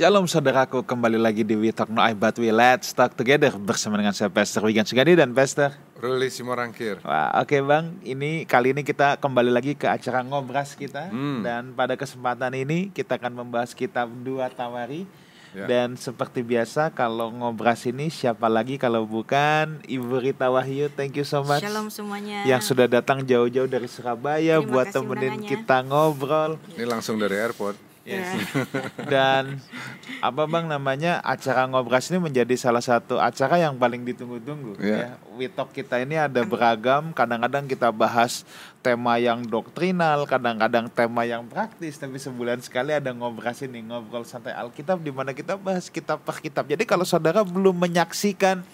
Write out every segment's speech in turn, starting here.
Shalom saudaraku, kembali lagi di We Talk No I But We Let's Talk Together bersama dengan saya Pastor Wigan Sugandi dan Pastor Ruli Simorangkir. Wah, oke Bang, ini kali ini kita kembali lagi ke acara ngobras kita Hmm. dan pada kesempatan ini kita akan membahas kitab dua Tawari. Ya. Dan seperti biasa kalau ngobras ini siapa lagi kalau bukan Ibu Rita Wahyu, thank you so much. Shalom semuanya. Yang sudah datang jauh-jauh dari Surabaya Terima buat temenin undangannya. kita ngobrol. Ini langsung dari airport. Yes. Ya. Dan apa bang namanya acara ngobras ini menjadi salah satu acara yang paling ditunggu-tunggu. Iya. Ya. Witok kita ini ada beragam. Kadang-kadang kita bahas tema yang doktrinal, kadang-kadang tema yang praktis. Tapi sebulan sekali ada ngobras ini ngobrol santai Alkitab di mana kita bahas kitab per kitab. Jadi kalau saudara belum menyaksikan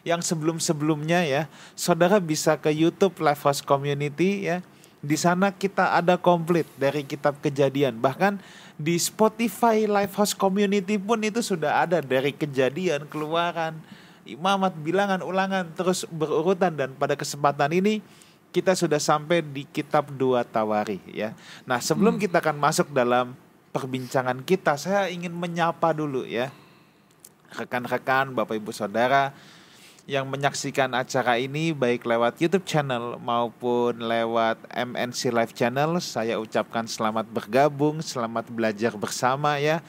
yang sebelum-sebelumnya ya, saudara bisa ke YouTube Life House Community ya. Di sana kita ada komplit dari kitab kejadian. Bahkan di Spotify Life House Community pun itu sudah ada dari kejadian, keluaran, imamat, bilangan, ulangan terus berurutan dan pada kesempatan ini kita sudah sampai di kitab dua Tawari ya. Nah, sebelum kita akan masuk dalam perbincangan kita, saya ingin menyapa dulu ya rekan-rekan, Bapak Ibu Saudara yang menyaksikan acara ini baik lewat YouTube channel maupun lewat MNC Live channel, saya ucapkan selamat bergabung, selamat belajar bersama ya.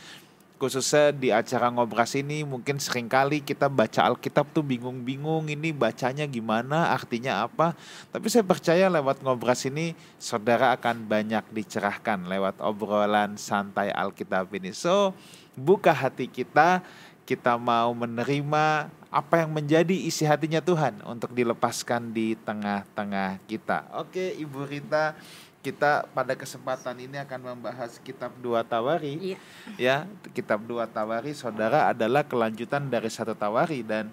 Khususnya di acara ngobras ini mungkin sering kali kita baca Alkitab tuh bingung-bingung ini bacanya gimana, artinya apa. Tapi saya percaya lewat ngobras ini saudara akan banyak dicerahkan lewat obrolan santai Alkitab ini. So, buka hati kita, kita mau menerima apa yang menjadi isi hatinya Tuhan untuk dilepaskan di tengah-tengah kita. Oke, Ibu Rita, kita pada kesempatan ini akan membahas kitab dua Tawari. Iya. Ya, kitab dua Tawari saudara adalah kelanjutan dari satu Tawari dan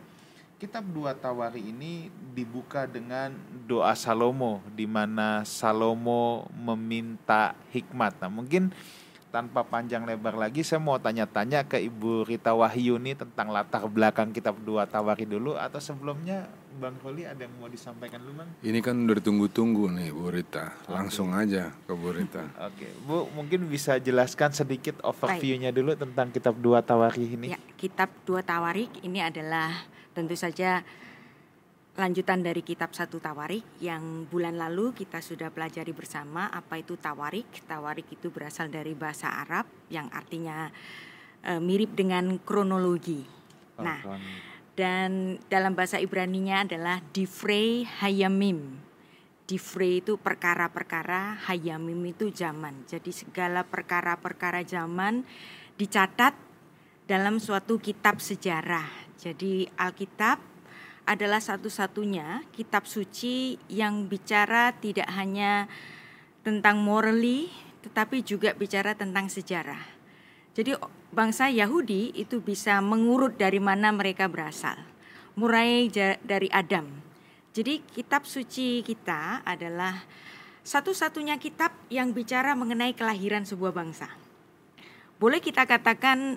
kitab dua Tawari ini dibuka dengan doa Salomo di mana Salomo meminta hikmat. Nah, mungkin tanpa panjang lebar lagi saya mau tanya-tanya ke Ibu Rita Wahyu nih tentang latar belakang kitab dua Tawari dulu atau sebelumnya Bang Roli ada yang mau disampaikan dulu Bang? Ini kan udah ditunggu-tunggu nih Bu Rita. Langsung aja ke Bu Rita. Oke, Bu mungkin bisa jelaskan sedikit overview-nya dulu tentang kitab dua Tawari ini. Ya, kitab dua Tawarik ini adalah tentu saja lanjutan dari kitab satu Tawarik yang bulan lalu kita sudah pelajari bersama apa itu Tawarik. Tawarik itu berasal dari bahasa Arab yang artinya eh, mirip dengan kronologi. Nah, dan dalam bahasa Ibraninya adalah Divrei Hayamim. Divrei itu perkara-perkara, Hayamim itu zaman. Jadi segala perkara-perkara zaman dicatat dalam suatu kitab sejarah. Jadi Alkitab adalah satu-satunya kitab suci yang bicara tidak hanya tentang morally tetapi juga bicara tentang sejarah. Jadi bangsa Yahudi itu bisa mengurut dari mana mereka berasal. Mulai ja- dari Adam. Jadi kitab suci kita adalah satu-satunya kitab yang bicara mengenai kelahiran sebuah bangsa. Boleh kita katakan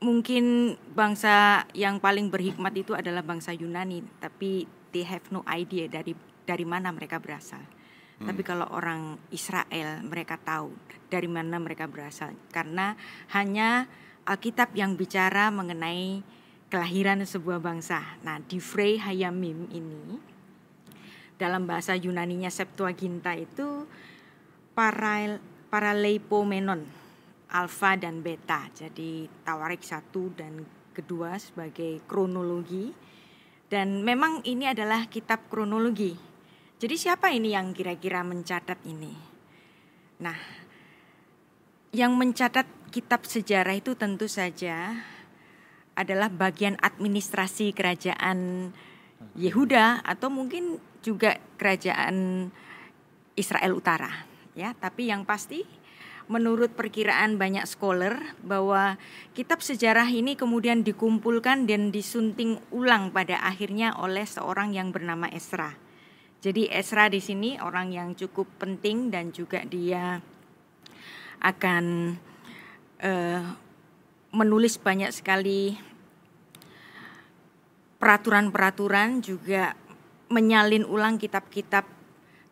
mungkin bangsa yang paling berhikmat itu adalah bangsa Yunani, tapi they have no idea dari dari mana mereka berasal. Tapi kalau orang Israel mereka tahu dari mana mereka berasal karena hanya Alkitab yang bicara mengenai kelahiran sebuah bangsa. Nah, Divrei Hayamim ini dalam bahasa Yunaninya Septuaginta itu parail, paraleipomenon alfa dan beta. Jadi tawarik satu dan kedua sebagai kronologi. Dan memang ini adalah kitab kronologi. Jadi siapa ini yang kira-kira mencatat ini? Nah, yang mencatat kitab sejarah itu tentu saja adalah bagian administrasi kerajaan Yehuda atau mungkin juga kerajaan Israel Utara ya tapi yang pasti menurut perkiraan banyak scholar bahwa kitab sejarah ini kemudian dikumpulkan dan disunting ulang pada akhirnya oleh seorang yang bernama Esra. Jadi Esra di sini orang yang cukup penting dan juga dia akan eh, menulis banyak sekali peraturan-peraturan juga menyalin ulang kitab-kitab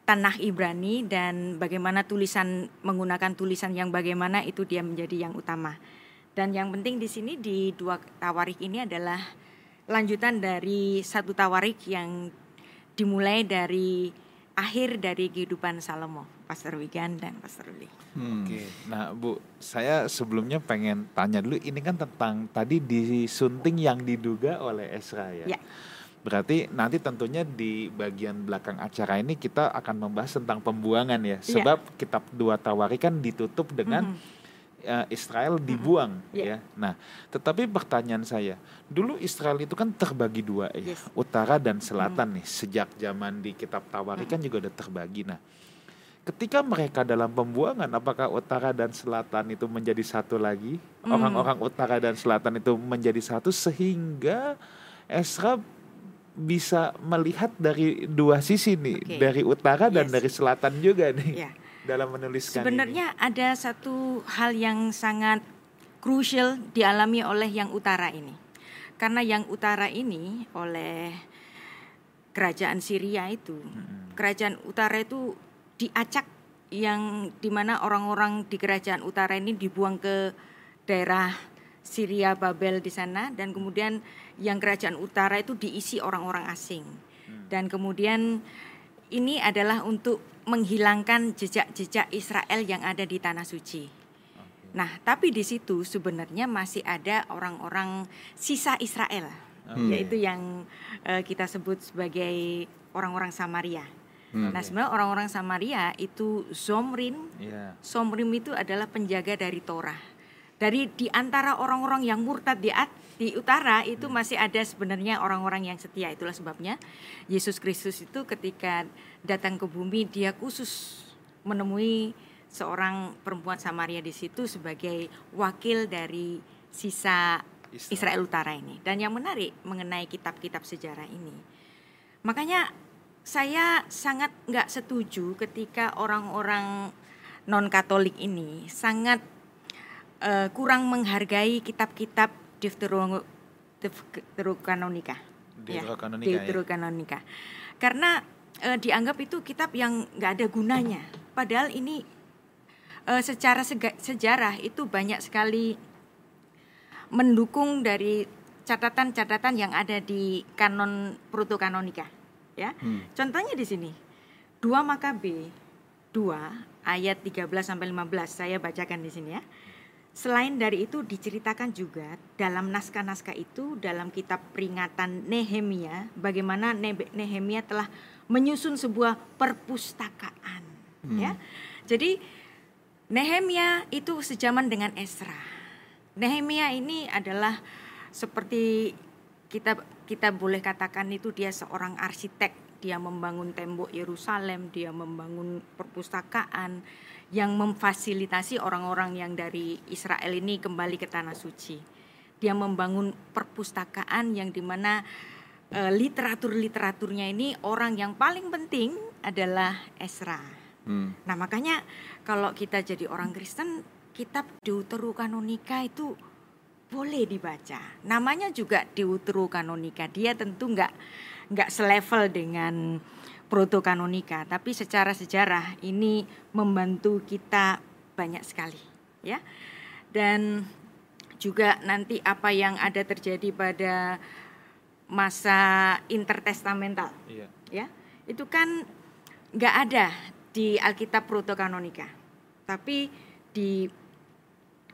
tanah Ibrani dan bagaimana tulisan menggunakan tulisan yang bagaimana itu dia menjadi yang utama. Dan yang penting di sini di dua tawarik ini adalah lanjutan dari satu tawarik yang dimulai dari akhir dari kehidupan Salomo, Pastor Wigan dan Pastor Uli. Hmm. Oke, nah Bu, saya sebelumnya pengen tanya dulu, ini kan tentang tadi disunting yang diduga oleh Esra ya. Ya. Berarti nanti tentunya di bagian belakang acara ini kita akan membahas tentang pembuangan ya. Iya. Sebab kitab dua Tawari kan ditutup dengan Mhm. eh, Israel dibuang Iya. ya. Nah, tetapi pertanyaan saya, dulu Israel itu kan terbagi dua ya, Yes. utara dan selatan nih. Sejak zaman di kitab Tawari kan juga udah terbagi. Nah, ketika mereka dalam pembuangan, apakah utara dan selatan itu menjadi satu lagi? Hmm. Orang-orang utara dan selatan itu menjadi satu sehingga Esra bisa melihat dari dua sisi nih, Oke. dari utara dan Yes. dari selatan juga nih Ya. dalam menuliskan ini. Sebenarnya ada satu hal yang sangat krusial dialami oleh yang utara ini. Karena yang utara ini oleh kerajaan Syria itu, kerajaan utara itu diacak yang di mana orang-orang di kerajaan utara ini dibuang ke daerah Syria Babel di sana dan kemudian yang kerajaan utara itu diisi orang-orang asing dan kemudian ini adalah untuk menghilangkan jejak-jejak Israel yang ada di tanah suci. Nah, tapi di situ sebenarnya masih ada orang-orang sisa Israel, yaitu yang eh, kita sebut sebagai orang-orang Samaria. Nah, sebenarnya orang-orang Samaria itu Zomrin, Iya. Somrim itu adalah penjaga dari Torah. Dari di antara orang-orang yang murtad di at- di utara itu masih ada sebenarnya orang-orang yang setia. Itulah sebabnya Yesus Kristus itu ketika datang ke bumi dia khusus menemui seorang perempuan Samaria di situ sebagai wakil dari sisa Israel. Israel Utara ini. Dan yang menarik mengenai kitab-kitab sejarah ini, makanya saya sangat nggak setuju ketika orang-orang non Katolik ini sangat eh, kurang menghargai kitab-kitab Deuterokanonika. Ya, Deuterokanonika, ya. Deuterokanonika. Karena eh, dianggap itu kitab yang nggak ada gunanya. Padahal ini eh, secara sega- sejarah itu banyak sekali mendukung dari catatan-catatan yang ada di kanon protokanonika ya. Contohnya di sini. 2 Makabe 2 ayat 13 sampai 15 saya bacakan di sini ya. Selain dari itu diceritakan juga dalam naskah-naskah itu dalam kitab peringatan Nehemia bagaimana Nehemia telah menyusun sebuah perpustakaan ya. Jadi Nehemia itu sejaman dengan Esra. Nehemia ini adalah seperti kita kita boleh katakan itu dia seorang arsitek. Dia membangun tembok Yerusalem, dia membangun perpustakaan yang memfasilitasi orang-orang yang dari Israel ini kembali ke tanah suci. Dia membangun perpustakaan yang di mana eh, literatur-literaturnya ini orang yang paling penting adalah Esra. Hmm. Nah makanya kalau kita jadi orang Kristen, kitab Deuterokanonika itu boleh dibaca. Namanya juga Deuterokanonika. Dia tentu nggak nggak selevel dengan Protokanonika, tapi secara sejarah ini membantu kita banyak sekali, ya. Dan juga nanti apa yang ada terjadi pada masa intertestamental Iya. ya itu kan nggak ada di Alkitab Protokanonika tapi di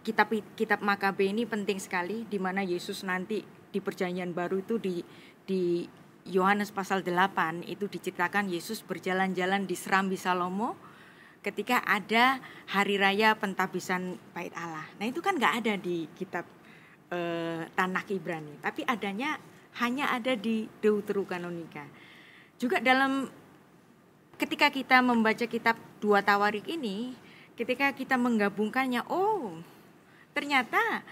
kitab kitab Makabe ini penting sekali di mana Yesus nanti di perjanjian baru itu di di Yohanes pasal 8 itu diceritakan Yesus berjalan-jalan di Serambi Salomo ketika ada hari raya pentabisan bait Allah. Nah itu kan nggak ada di kitab eh, Tanakh Ibrani, tapi adanya hanya ada di Deuterokanonika. Juga dalam ketika kita membaca kitab dua Tawarik ini, ketika kita menggabungkannya, oh ternyata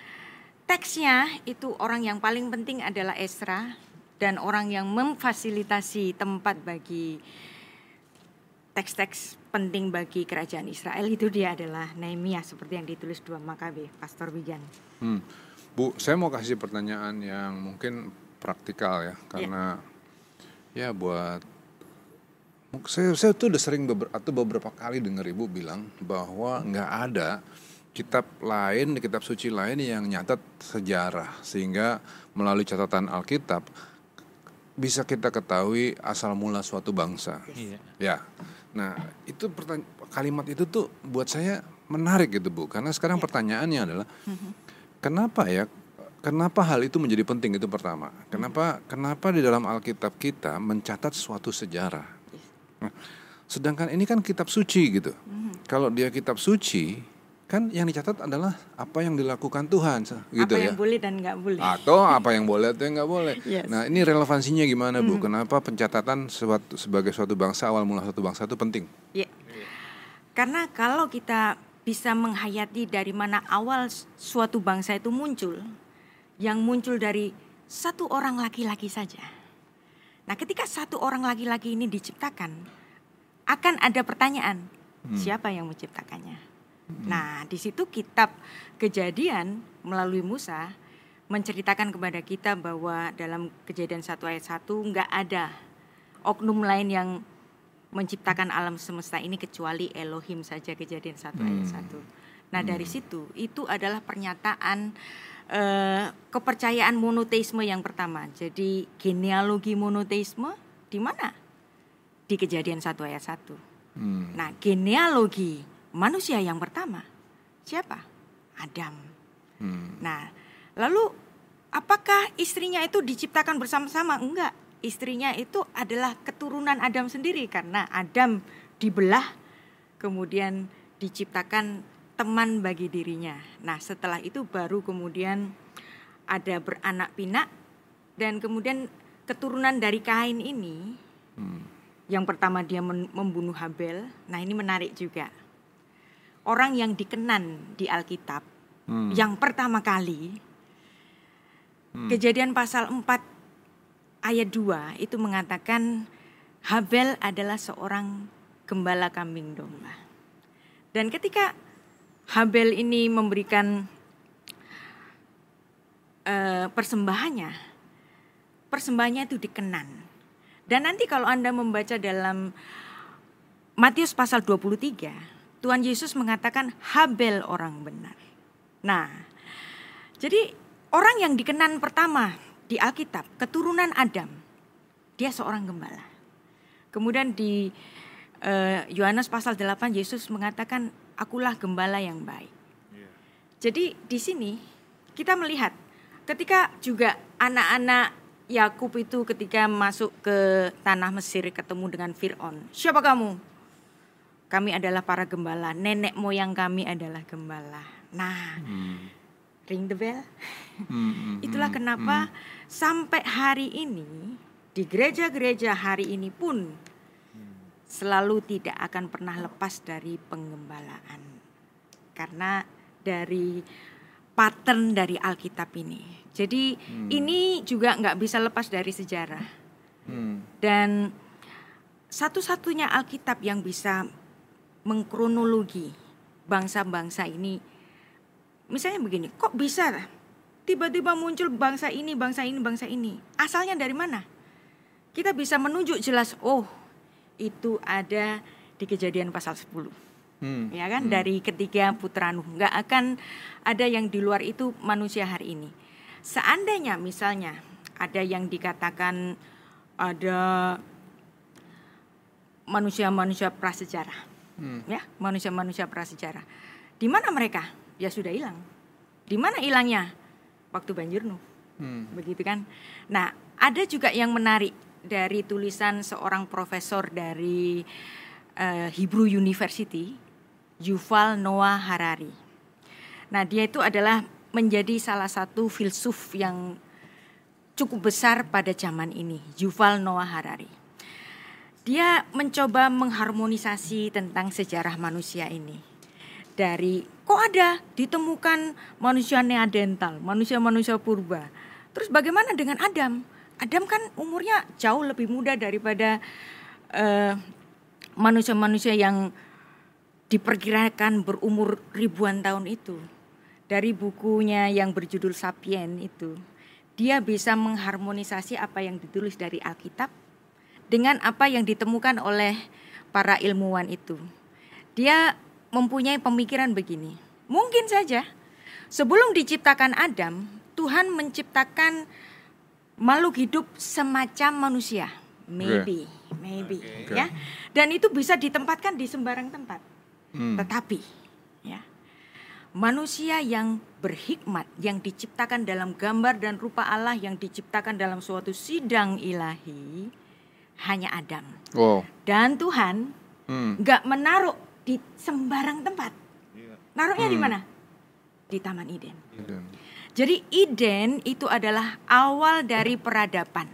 teksnya itu orang yang paling penting adalah Esra dan orang yang memfasilitasi tempat bagi teks-teks penting bagi kerajaan Israel itu dia adalah Nehemia seperti yang ditulis dua Makabe, Pastor Wigan. Hmm. Bu, saya mau kasih pertanyaan yang mungkin praktikal ya, karena ya buat Saya, saya tuh udah sering beber, atau beberapa kali dengar ibu bilang bahwa nggak ada kitab lain, kitab suci lain yang nyatat sejarah sehingga melalui catatan Alkitab bisa kita ketahui asal mula suatu bangsa. Iya. Ya. Nah, itu kalimat itu tuh buat saya menarik gitu, Bu. Karena sekarang pertanyaannya adalah kenapa ya kenapa hal itu menjadi penting itu pertama. Kenapa kenapa di dalam Alkitab kita mencatat suatu sejarah? Nah, sedangkan ini kan kitab suci gitu. Kalau dia kitab suci, kan yang dicatat adalah apa yang dilakukan Tuhan, gitu apa ya. yang boleh dan nggak boleh. Atau apa yang boleh atau yang nggak boleh. Yes. Nah ini relevansinya gimana bu? Kenapa pencatatan suatu, sebagai suatu bangsa awal mula suatu bangsa itu penting? Ya. Karena kalau kita bisa menghayati dari mana awal suatu bangsa itu muncul, yang muncul dari satu orang laki-laki saja. Nah, ketika satu orang laki-laki ini diciptakan, akan ada pertanyaan, siapa yang menciptakannya? Nah, di situ kitab Kejadian melalui Musa menceritakan kepada kita bahwa dalam Kejadian 1 ayat 1 nggak ada oknum lain yang menciptakan alam semesta ini kecuali Elohim saja Kejadian 1 ayat 1. Nah, dari situ itu adalah pernyataan eh, kepercayaan monoteisme yang pertama. Jadi genealogi monoteisme di mana? Di Kejadian 1 ayat 1. Hmm. Nah, genealogi manusia yang pertama siapa? Adam. Hmm. Nah, lalu apakah istrinya itu diciptakan bersama-sama? Enggak. Istrinya itu adalah keturunan Adam sendiri karena Adam dibelah kemudian diciptakan teman bagi dirinya. Nah, setelah itu baru kemudian ada beranak pinak dan kemudian keturunan dari Kain ini yang pertama dia membunuh Habel. Nah, ini menarik juga. Orang yang dikenan di Alkitab Hmm. yang pertama kali Kejadian pasal 4 ayat 2 itu mengatakan Habel adalah seorang gembala kambing domba. Dan ketika Habel ini memberikan eh, persembahannya, persembahannya itu dikenan. Dan nanti kalau Anda membaca dalam Matius pasal 23, Tuhan Yesus mengatakan Habel orang benar. Nah, jadi orang yang dikenan pertama di Alkitab, keturunan Adam, dia seorang gembala. Kemudian di eh, Yohanes pasal 8 Yesus mengatakan akulah gembala yang baik. Jadi di sini kita melihat ketika juga anak-anak Yakub itu ketika masuk ke tanah Mesir ketemu dengan Firaun. Siapa kamu? Kami adalah para gembala, nenek moyang kami adalah gembala. Nah, ring the bell. Hmm, Itulah kenapa sampai hari ini di gereja-gereja hari ini pun selalu tidak akan pernah lepas dari penggembalaan. Karena dari pattern dari Alkitab ini. Jadi ini juga nggak bisa lepas dari sejarah. Hmm. Dan satu-satunya Alkitab yang bisa mengkronologi bangsa-bangsa ini. Misalnya begini, kok bisa tiba-tiba muncul bangsa ini, bangsa ini, bangsa ini? Asalnya dari mana? Kita bisa menunjuk jelas, oh itu ada di kejadian pasal 10 Hmm. ya kan dari ketiga putra Nuh nggak akan ada yang di luar itu manusia hari ini seandainya misalnya ada yang dikatakan ada manusia-manusia prasejarah Hmm. ya manusia-manusia prasejarah. Di mana mereka? Ya sudah hilang. Di mana hilangnya? Waktu banjir Nuh. Hmm. begitu kan? Nah ada juga yang menarik dari tulisan seorang profesor dari eh, Hebrew University Yuval Noah Harari. Nah dia itu adalah menjadi salah satu filsuf yang cukup besar pada zaman ini Yuval Noah Harari dia mencoba mengharmonisasi tentang sejarah manusia ini dari kok ada ditemukan manusia neandertal, manusia-manusia purba. Terus bagaimana dengan Adam? Adam kan umurnya jauh lebih muda daripada eh, manusia-manusia yang diperkirakan berumur ribuan tahun itu. Dari bukunya yang berjudul Sapien itu, dia bisa mengharmonisasi apa yang ditulis dari Alkitab dengan apa yang ditemukan oleh para ilmuwan itu. Dia mempunyai pemikiran begini. Mungkin saja sebelum diciptakan Adam, Tuhan menciptakan makhluk hidup semacam manusia. Maybe, maybe Okay. ya. Dan itu bisa ditempatkan di sembarang tempat. Hmm. Tetapi ya. Manusia yang berhikmat yang diciptakan dalam gambar dan rupa Allah yang diciptakan dalam suatu sidang ilahi hanya Adam. Wow. Dan Tuhan Hmm. nggak menaruh di sembarang tempat. Iya. Naruhnya di Hmm. mana? Di Taman Eden. Jadi Eden itu adalah awal dari peradaban.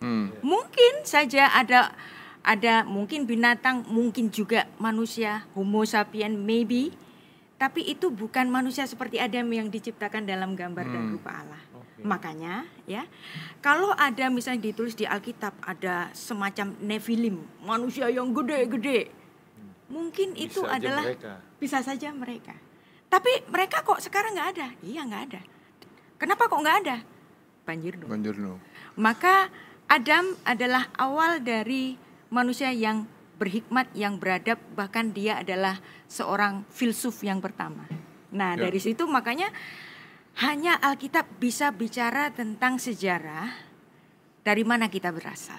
Hmm. Mungkin saja ada ada mungkin binatang, mungkin juga manusia, Homo sapien maybe, tapi itu bukan manusia seperti Adam yang diciptakan dalam gambar dan Hmm. rupa Allah. Makanya ya, kalau ada misalnya ditulis di Alkitab ada semacam Nephilim, manusia yang gede-gede. Mungkin itu Bisa aja adalah mereka. bisa saja mereka. Tapi mereka kok sekarang nggak ada? Iya nggak ada. Kenapa kok nggak ada? Banjir dong. Banjir no. Maka Adam adalah awal dari manusia yang berhikmat, yang beradab, bahkan dia adalah seorang filsuf yang pertama. Nah, Ya. dari situ makanya hanya Alkitab bisa bicara tentang sejarah dari mana kita berasal.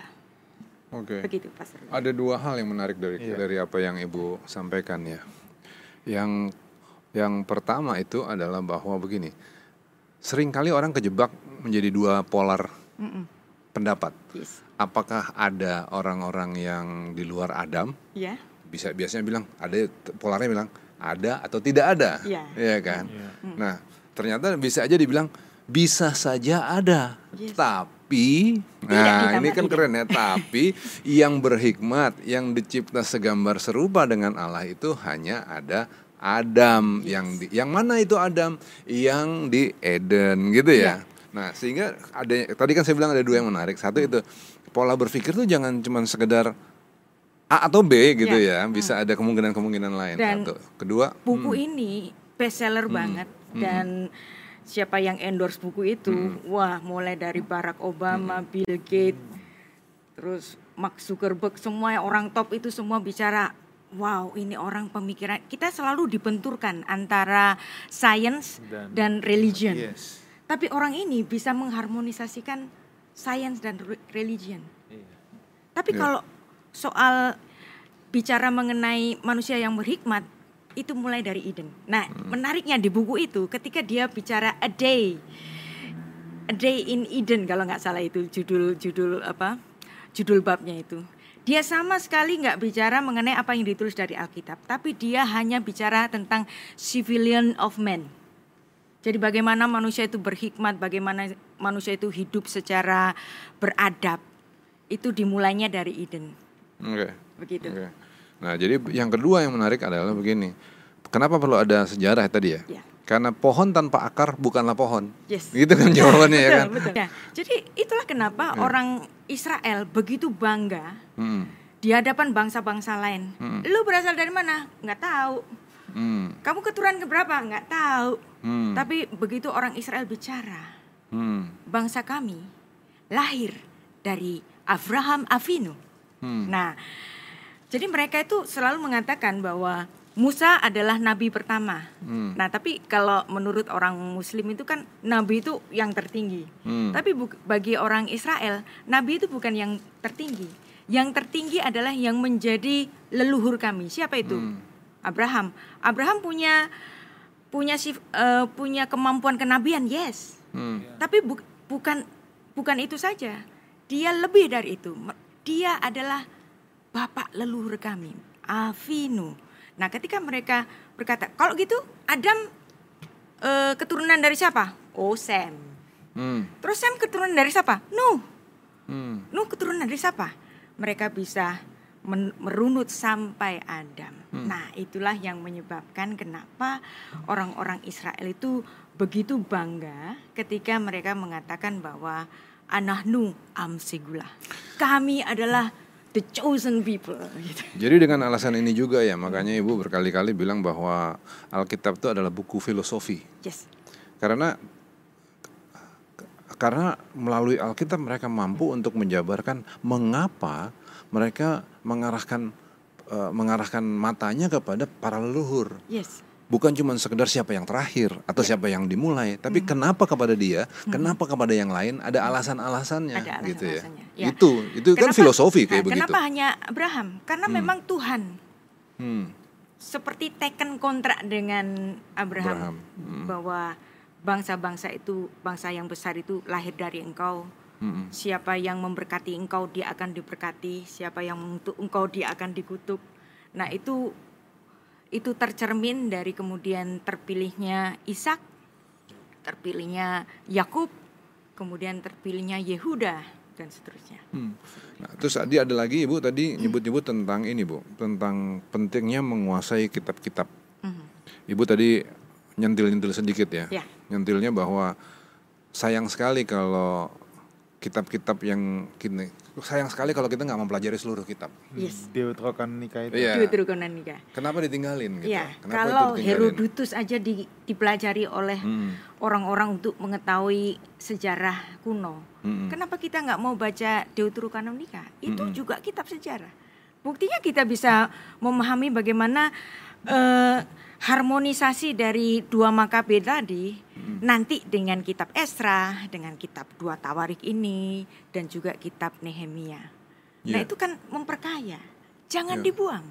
Oke. Begitu, Pastor. Ada dua hal yang menarik dari Iya. dari apa yang Ibu sampaikan ya. Yang yang pertama itu adalah bahwa begini. Seringkali orang kejebak menjadi dua polar Mm-mm. pendapat. Yes. Apakah ada orang-orang yang di luar Adam? Ya. Bisa biasanya bilang ada polarnya bilang ada atau tidak ada. Iya. Iya kan? Iya. Nah, ternyata bisa aja dibilang bisa saja ada. Yes. Tapi Tidak nah, ini kan tidak. keren ya, tapi yang berhikmat, yang dicipta segambar serupa dengan Allah itu hanya ada Adam yang di, yang mana itu Adam yang di Eden gitu ya. Iya. Nah, sehingga ada tadi kan saya bilang ada dua yang menarik. Satu itu pola berpikir tuh jangan cuma sekedar A atau B gitu Iya. ya, bisa ada kemungkinan-kemungkinan lain. Dan Satu. Kedua, buku hmm, ini bestseller banget dan siapa yang endorse buku itu wah mulai dari Barack Obama, Bill Gates, terus Mark Zuckerberg semua orang top itu semua bicara wow ini orang pemikiran kita selalu dibenturkan antara science Dan- dan, religion. Yes. Tapi orang ini bisa mengharmonisasikan science dan re- religion. Iya. Tapi Ya. kalau soal bicara mengenai manusia yang berhikmat itu mulai dari Eden. Nah, menariknya di buku itu ketika dia bicara a day, a day in Eden kalau nggak salah itu judul judul apa judul babnya itu. Dia sama sekali nggak bicara mengenai apa yang ditulis dari Alkitab, tapi dia hanya bicara tentang civilian of men. Jadi bagaimana manusia itu berhikmat, bagaimana manusia itu hidup secara beradab. Itu dimulainya dari Eden. Oke. Begitu. Oke. Nah, jadi yang kedua yang menarik adalah begini. Kenapa perlu ada sejarah tadi ya? Ya. Karena pohon tanpa akar bukanlah pohon. Yes. Gitu kan jawabannya ya kan? betul. Ya, jadi itulah kenapa orang Israel begitu bangga Hmm. di hadapan bangsa-bangsa lain. Hmm. Lu berasal dari mana? Nggak tahu. Hmm. Kamu keturunan keberapa? Nggak tahu. Hmm. Tapi begitu orang Israel bicara, Hmm. bangsa kami lahir dari Abraham Avinu. Hmm. Nah, jadi mereka itu selalu mengatakan bahwa Musa adalah nabi pertama. Hmm. Nah, tapi kalau menurut orang Muslim itu kan nabi itu yang tertinggi. Hmm. Tapi bagi orang Israel, nabi itu bukan yang tertinggi. Yang tertinggi adalah yang menjadi leluhur kami. Siapa itu? Hmm. Abraham. Abraham punya punya sif- eh, punya kemampuan kenabian, yes. Hmm. Tapi bu- bukan bukan itu saja. Dia lebih dari itu. Dia adalah bapak leluhur kami, Avinu. Nah, ketika mereka berkata, kalau gitu Adam eh, keturunan dari siapa? Oh, Sam. Hmm. Terus Sam keturunan dari siapa? Nuh. Hmm. Nuh keturunan dari siapa? Mereka bisa merunut sampai Adam. Nah, itulah yang menyebabkan kenapa orang-orang Israel itu begitu bangga ketika mereka mengatakan bahwa anahnu amsigula. Kami adalah the chosen people gitu. Jadi dengan alasan ini juga ya, makanya Ibu berkali-kali bilang bahwa Alkitab itu adalah buku filosofi. Yes. Karena karena melalui Alkitab mereka mampu untuk menjabarkan mengapa mereka mengarahkan eh, mengarahkan matanya kepada para leluhur. Yes. Bukan cuma sekedar siapa yang terakhir atau Ya. siapa yang dimulai, tapi Hmm. kenapa kepada dia, kenapa kepada yang lain ada alasan-alasannya Ada gitu ya. ya. Itu itu kan Kenapa- filosofi kayak nah, begitu. Kenapa hanya Abraham? Karena memang Tuhan Hmm. seperti taken kontrak dengan Abraham, Abraham, hmm. bahwa bangsa-bangsa itu bangsa yang besar itu lahir dari engkau. Mm-mm. Siapa yang memberkati engkau dia akan diberkati, siapa yang mengutuk engkau dia akan dikutuk. Nah, itu itu tercermin dari kemudian terpilihnya Ishak, terpilihnya Yakub, kemudian terpilihnya Yehuda dan seterusnya. Hmm. Nah, terus tadi ada lagi Ibu tadi nyebut-nyebut tentang ini Bu, tentang pentingnya menguasai kitab-kitab. Mhm. Ibu tadi nyentil-nyentil sedikit ya. Ya. Nyentilnya bahwa sayang sekali kalau kitab-kitab yang. Sayang sekali kalau kita nggak mempelajari seluruh kitab. Yes. Deuterokanonika itu. Iya. Deuterononika. Kenapa ditinggalin gitu? Ya, Kenapa kalau itu ditinggalin? Herodotus aja di- dipelajari oleh Hmm. orang-orang untuk mengetahui sejarah kuno. Mm-mm. Kenapa kita nggak mau baca Deuterokanonika? Itu juga kitab sejarah. Buktinya kita bisa memahami bagaimana eh, harmonisasi dari dua Makabe tadi nanti dengan kitab Esra, dengan kitab dua Tawarik ini dan juga kitab Nehemia. Nah, Iya. itu kan memperkaya. Jangan Iya. dibuang.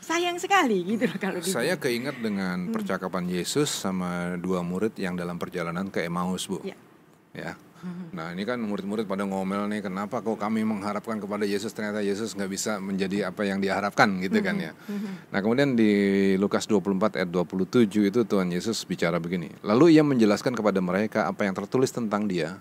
Sayang sekali gitu loh kalau dibuang. Saya keinget Hmm. dengan percakapan Yesus sama dua murid yang dalam perjalanan ke Emmaus, Bu. Ya. Ya. Nah, ini kan murid-murid pada ngomel nih, kenapa kok kami mengharapkan kepada Yesus ternyata Yesus nggak bisa menjadi apa yang diharapkan gitu kan ya. Nah, kemudian di Lukas 24 ayat 27 itu Tuhan Yesus bicara begini. Lalu ia menjelaskan kepada mereka apa yang tertulis tentang dia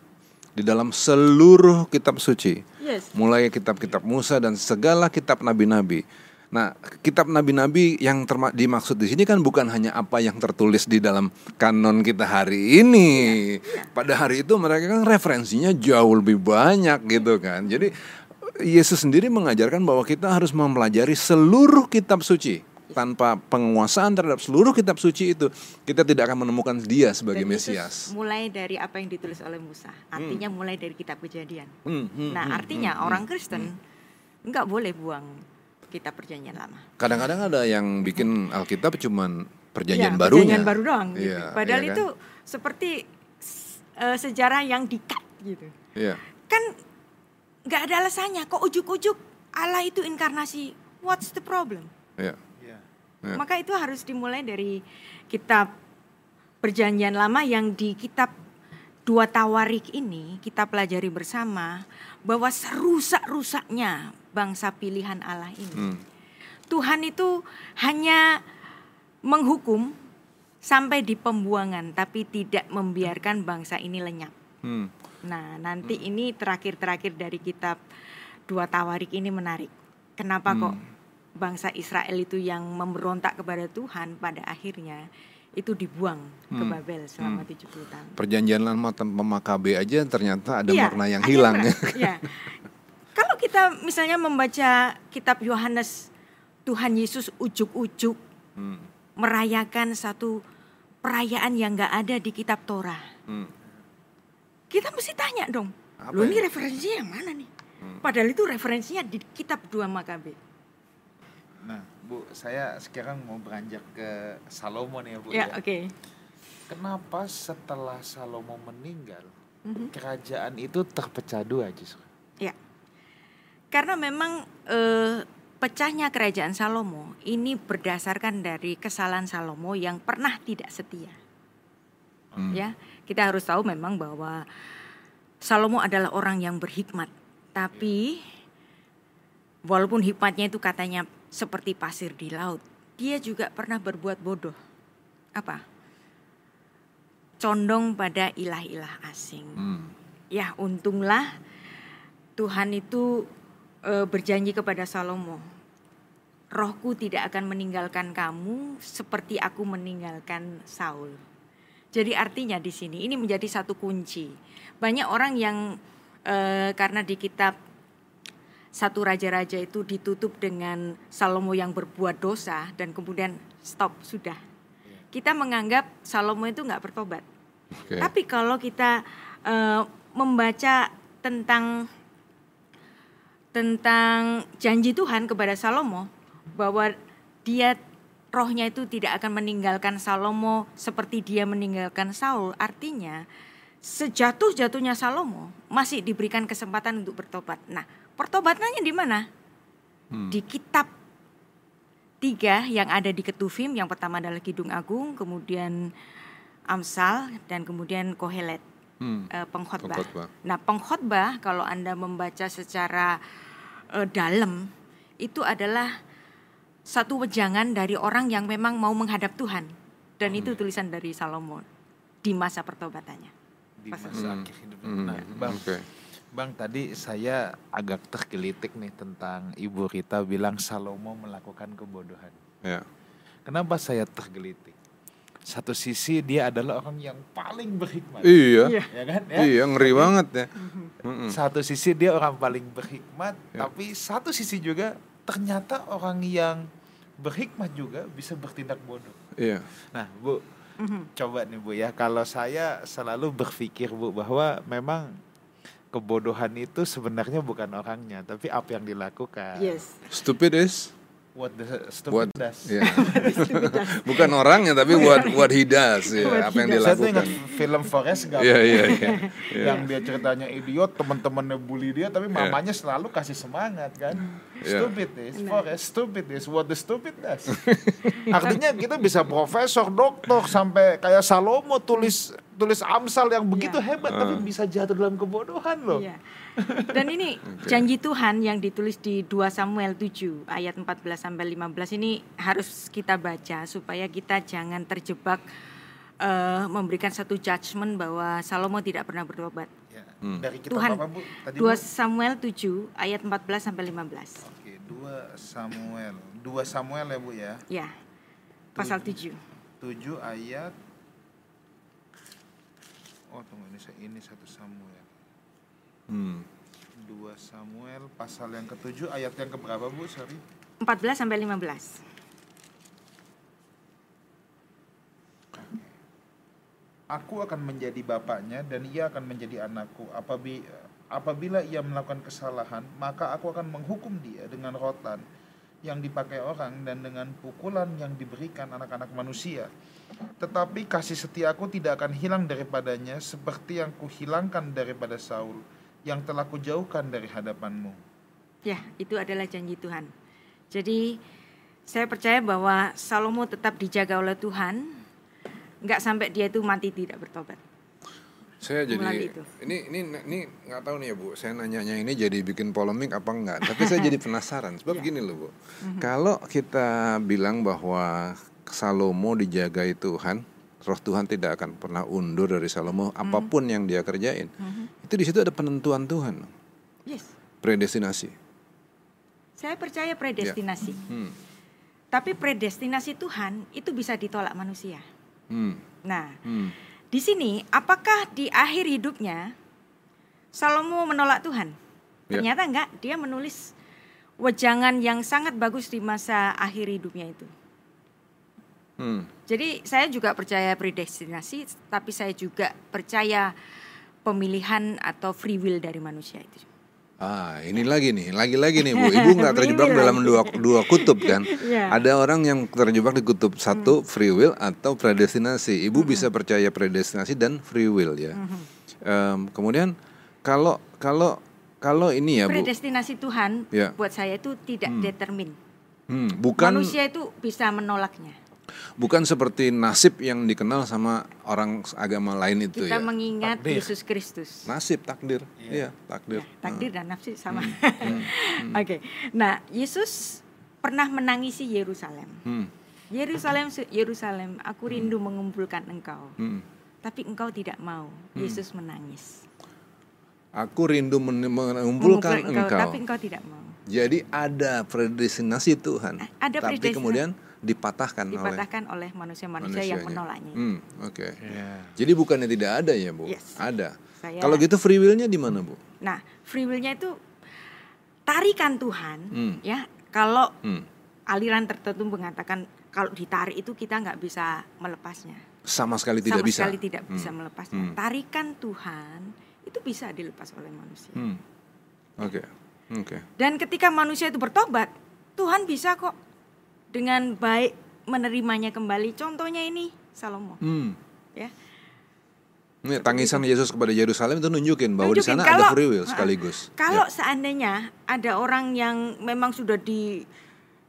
di dalam seluruh kitab suci Yes. mulai kitab-kitab Musa dan segala kitab nabi-nabi. Nah, kitab nabi-nabi yang dimaksud di sini kan bukan hanya apa yang tertulis di dalam kanon kita hari ini. Pada hari itu mereka kan referensinya jauh lebih banyak gitu kan. Jadi Yesus sendiri mengajarkan bahwa kita harus mempelajari seluruh kitab suci. Tanpa penguasaan terhadap seluruh kitab suci itu, kita tidak akan menemukan dia sebagai Dan Mesias. mulai dari apa yang ditulis oleh Musa. Artinya mulai dari kitab Kejadian. Hmm, hmm, nah, hmm, artinya hmm, orang Kristen nggak boleh buang kitab Perjanjian Lama. Kadang-kadang ada yang bikin Alkitab cuman perjanjian Ya, barunya. Perjanjian baru doang. gitu. Iya, Padahal iya kan? itu seperti eh, sejarah yang dikat gitu. Iya. Kan nggak ada alasannya. Kok ujuk-ujuk Allah itu inkarnasi? What's the problem? Iya. Iya. Ya. Maka itu harus dimulai dari kitab Perjanjian Lama yang di kitab Dua Tawarik ini kita pelajari bersama bahwa serusak-rusaknya bangsa pilihan Allah ini. Hmm. Tuhan itu hanya menghukum sampai di pembuangan tapi tidak membiarkan bangsa ini lenyap. Hmm. Nah, nanti ini terakhir-terakhir dari kitab Dua Tawarik ini menarik. Kenapa Hmm. kok bangsa Israel itu yang memberontak kepada Tuhan pada akhirnya itu dibuang ke Hmm. Babel selama 70 tahun. Perjanjian lama tanpa Makabe aja ternyata ada Iya, makna yang hilang ya. Kalau kita misalnya membaca kitab Yohanes, Tuhan Yesus ujuk-ujuk Hmm. merayakan satu perayaan yang nggak ada di kitab Torah. Hmm. Kita mesti tanya dong, Apa lo ini ya? Hmm. referensinya yang mana nih? Padahal itu referensinya di kitab 2 Makabe. Nah, Bu, saya sekarang mau beranjak ke Salomo nih ya, Bu. Ya, ya. oke. Kenapa setelah Salomo meninggal, Mhm. kerajaan itu terpecah dua justru? Ya. Karena memang eh, pecahnya kerajaan Salomo ini berdasarkan dari kesalahan Salomo yang pernah tidak setia. Hmm. Ya, kita harus tahu memang bahwa Salomo adalah orang yang berhikmat, tapi walaupun hikmatnya itu katanya seperti pasir di laut, dia juga pernah berbuat bodoh. Apa? Condong pada ilah-ilah asing. Hmm. Ya, untunglah Tuhan itu e, berjanji kepada Salomo, rohku tidak akan meninggalkan kamu seperti aku meninggalkan Saul. Jadi artinya di sini ini menjadi satu kunci. Banyak orang yang e, karena di kitab satu raja-raja itu ditutup dengan Salomo yang berbuat dosa dan kemudian stop sudah. Kita menganggap Salomo itu nggak bertobat. Oke. Tapi kalau kita eh, membaca tentang tentang janji Tuhan kepada Salomo bahwa dia rohnya itu tidak akan meninggalkan Salomo seperti dia meninggalkan Saul. Artinya sejatuh-jatuhnya Salomo masih diberikan kesempatan untuk bertobat. Nah, pertobatannya di mana? Hmm. Di kitab tiga yang ada di Ketuvim. Yang pertama adalah Kidung Agung, kemudian Amsal, dan kemudian Kohelet Hmm. eh, pengkhotbah. Pengkhotbah. Nah, pengkhotbah kalau Anda membaca secara eh, dalam itu adalah satu wejangan dari orang yang memang mau menghadap Tuhan. Dan itu tulisan dari Salomo di masa pertobatannya. di masa akhir hidupnya. Hmm. Nah, Bang, Oke. Bang tadi saya agak tergelitik nih tentang Ibu Rita bilang Salomo melakukan kebodohan. Ya. Kenapa saya tergelitik? Satu sisi dia adalah orang yang paling berhikmat, Iya. ya kan? Ya? Iya, ngeri banget ya. Satu sisi dia orang paling berhikmat, Ya. tapi satu sisi juga ternyata orang yang berhikmat juga bisa bertindak bodoh. Iya. Nah, Bu, coba nih Bu ya, kalau saya selalu berpikir Bu bahwa memang kebodohan itu sebenarnya bukan orangnya, tapi apa yang dilakukan. Yes. Stupid is What the what stupid does. ya. Bukan orangnya tapi what what he does ya, What apa yang dia Saya tuh ingat lakukan. film Forrest Gump. Iya, iya, iya. Iya. yang dia ceritanya idiot, teman-temannya bully dia, tapi mamanya selalu kasih semangat kan. Iya. Stupid is, Forrest, stupid is, what the stupid does. Artinya kita bisa profesor, dokter, sampai kayak Salomo tulis tulis Amsal yang begitu Iya. hebat, tapi bisa jatuh dalam kebodohan loh. Iya. Dan ini janji Tuhan yang ditulis di 2 Samuel 7 ayat 14 sampai 15 ini harus kita baca supaya kita jangan terjebak eh, memberikan satu judgement bahwa Salomo tidak pernah bertobat. Ya. Hmm. Dari kitab Tuhan apa Bu? Tadi 2 Bu? Samuel 7 ayat 14 sampai 15. Oke, 2 Samuel. 2 Samuel ya Bu ya. Ya. Pasal 7. 7 ayat Oh, tunggu ini saya ini satu Samuel. Hmm. 2 Samuel pasal yang ketujuh ayat yang keberapa Bu? Sorry. 14 sampai 15. Aku akan menjadi bapaknya dan ia akan menjadi anakku. Apabila apabila ia melakukan kesalahan, maka aku akan menghukum dia dengan rotan yang dipakai orang dan dengan pukulan yang diberikan anak-anak manusia. Tetapi kasih setiaku tidak akan hilang daripadanya seperti yang kuhilangkan daripada Saul yang telah kujauhkan dari hadapanmu. Ya, itu adalah janji Tuhan. Jadi saya percaya bahwa Salomo tetap dijaga oleh Tuhan, nggak sampai dia itu mati tidak bertobat. Saya jadi itu. ini ini ini nggak tahu nih ya Bu. Saya nanyanya ini jadi bikin polemik apa enggak? Tapi saya jadi penasaran. Sebab gini loh Bu. Kalau kita bilang bahwa Salomo dijagai Tuhan, Roh Tuhan tidak akan pernah undur dari Salomo apa pun yang dia kerjain. Itu di situ ada penentuan Tuhan, Yes, predestinasi. saya percaya predestinasi. Hmm. Tapi predestinasi Tuhan itu bisa ditolak manusia. Hmm. Nah, Hmm. di sini apakah di akhir hidupnya Salomo menolak Tuhan? Ya. Ternyata enggak, dia menulis wejangan yang sangat bagus di masa akhir hidupnya itu. Hmm. Jadi saya juga percaya predestinasi, tapi saya juga percaya pemilihan atau free will dari manusia itu. Ah, ini lagi nih, lagi-lagi nih Bu. Ibu nggak terjebak dalam dua dua kutub kan? Iya. Ada orang yang terjebak di kutub satu free will atau predestinasi. Ibu bisa percaya predestinasi dan free will ya. Em, kemudian kalau kalau kalau ini ya Bu, Predestinasi Tuhan Ya. buat saya itu tidak determin. hmm, bukan Manusia itu bisa menolaknya. Bukan seperti nasib yang dikenal sama orang agama lain itu Kita ya. mengingat Takdir. Yesus Kristus. Nasib, takdir, iya takdir. Ya, takdir dan nafsu sama. Hmm. Oke. Nah, Yesus pernah menangisi Yerusalem. Hmm, Yerusalem, Yerusalem, aku rindu mengumpulkan engkau. hmm. Tapi engkau tidak mau. Yesus menangis. Aku rindu men- mengumpulkan engkau. tapi engkau tidak mau. Jadi ada predestinasi Tuhan. Ada tapi predestinasi. kemudian dipatahkan, oleh Dipatahkan oleh manusia-manusia yang menolaknya. Hmm, oke. Iya. Jadi bukannya tidak ada ya, Bu? Yes. Ada. Saya- Kalau gitu free will-nya di mana, Bu? Nah, free will-nya itu tarikan Tuhan, Hmm. ya. Kalau Hmm. aliran tertentu mengatakan kalau ditarik itu kita nggak bisa melepasnya. Sama sekali tidak Sama bisa. sekali tidak bisa Hmm. melepasnya. Hmm. Tarikan Tuhan itu bisa dilepas oleh manusia. Hmm. Oke. Oke. Dan ketika manusia itu bertobat, Tuhan bisa kok dengan baik menerimanya kembali. Contohnya ini Salomo, Hmm. ya. Ini tangisan Yesus kepada Yerusalem itu nunjukin bahwa di sana ada free will sekaligus. Kalau Ya. seandainya ada orang yang memang sudah di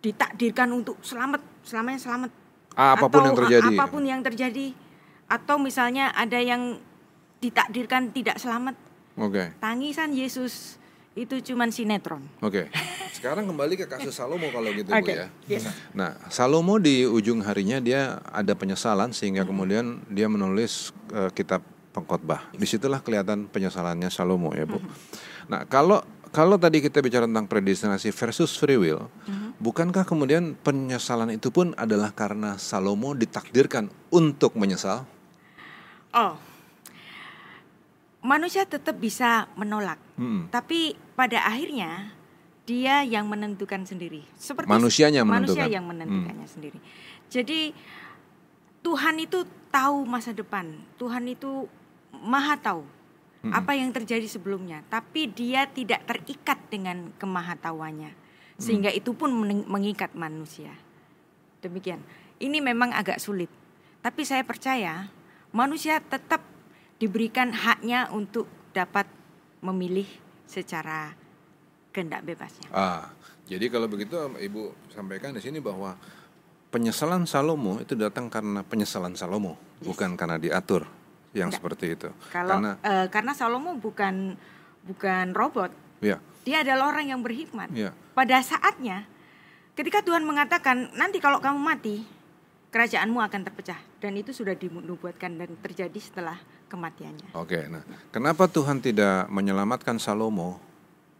ditakdirkan untuk selamat, selamanya selamat. Apa pun atau yang terjadi. Apa pun yang terjadi. Atau misalnya ada yang ditakdirkan tidak selamat. Oke. Tangisan Yesus itu cuman sinetron. Oke. Sekarang kembali ke kasus Salomo kalau gitu Bu Oke, ya. yes. Nah, Salomo di ujung harinya dia ada penyesalan sehingga Mm-hmm. kemudian dia menulis eh, kitab pengkhotbah. Di situlah kelihatan penyesalannya Salomo ya Bu. Mm-hmm. Nah, kalau kalau tadi kita bicara tentang predestinasi versus free will, Mm-hmm. bukankah kemudian penyesalan itu pun adalah karena Salomo ditakdirkan untuk menyesal? Oh. Manusia tetap bisa menolak. Hmm. Tapi pada akhirnya dia yang menentukan sendiri. Seperti Manusianya manusia menentukan. yang menentukannya sendiri. Jadi Tuhan itu tahu masa depan. Tuhan itu maha tahu Hmm. apa yang terjadi sebelumnya, tapi dia tidak terikat dengan kemahatauannya. Sehingga Hmm. itu pun mengikat manusia. Demikian. Ini memang agak sulit. Tapi saya percaya manusia tetap diberikan haknya untuk dapat memilih secara kehendak bebasnya. Ah, jadi kalau begitu Ibu sampaikan di sini bahwa penyesalan Salomo itu datang karena penyesalan Salomo, bukan karena diatur yang Enggak. seperti itu. Kalau karena eh, karena Salomo bukan bukan robot, ya, dia adalah orang yang berhikmat. ya. Pada saatnya, ketika Tuhan mengatakan nanti kalau kamu mati, kerajaanmu akan terpecah dan itu sudah dinubuatkan dan terjadi setelah kematiannya. Oke, nah, kenapa Tuhan tidak menyelamatkan Salomo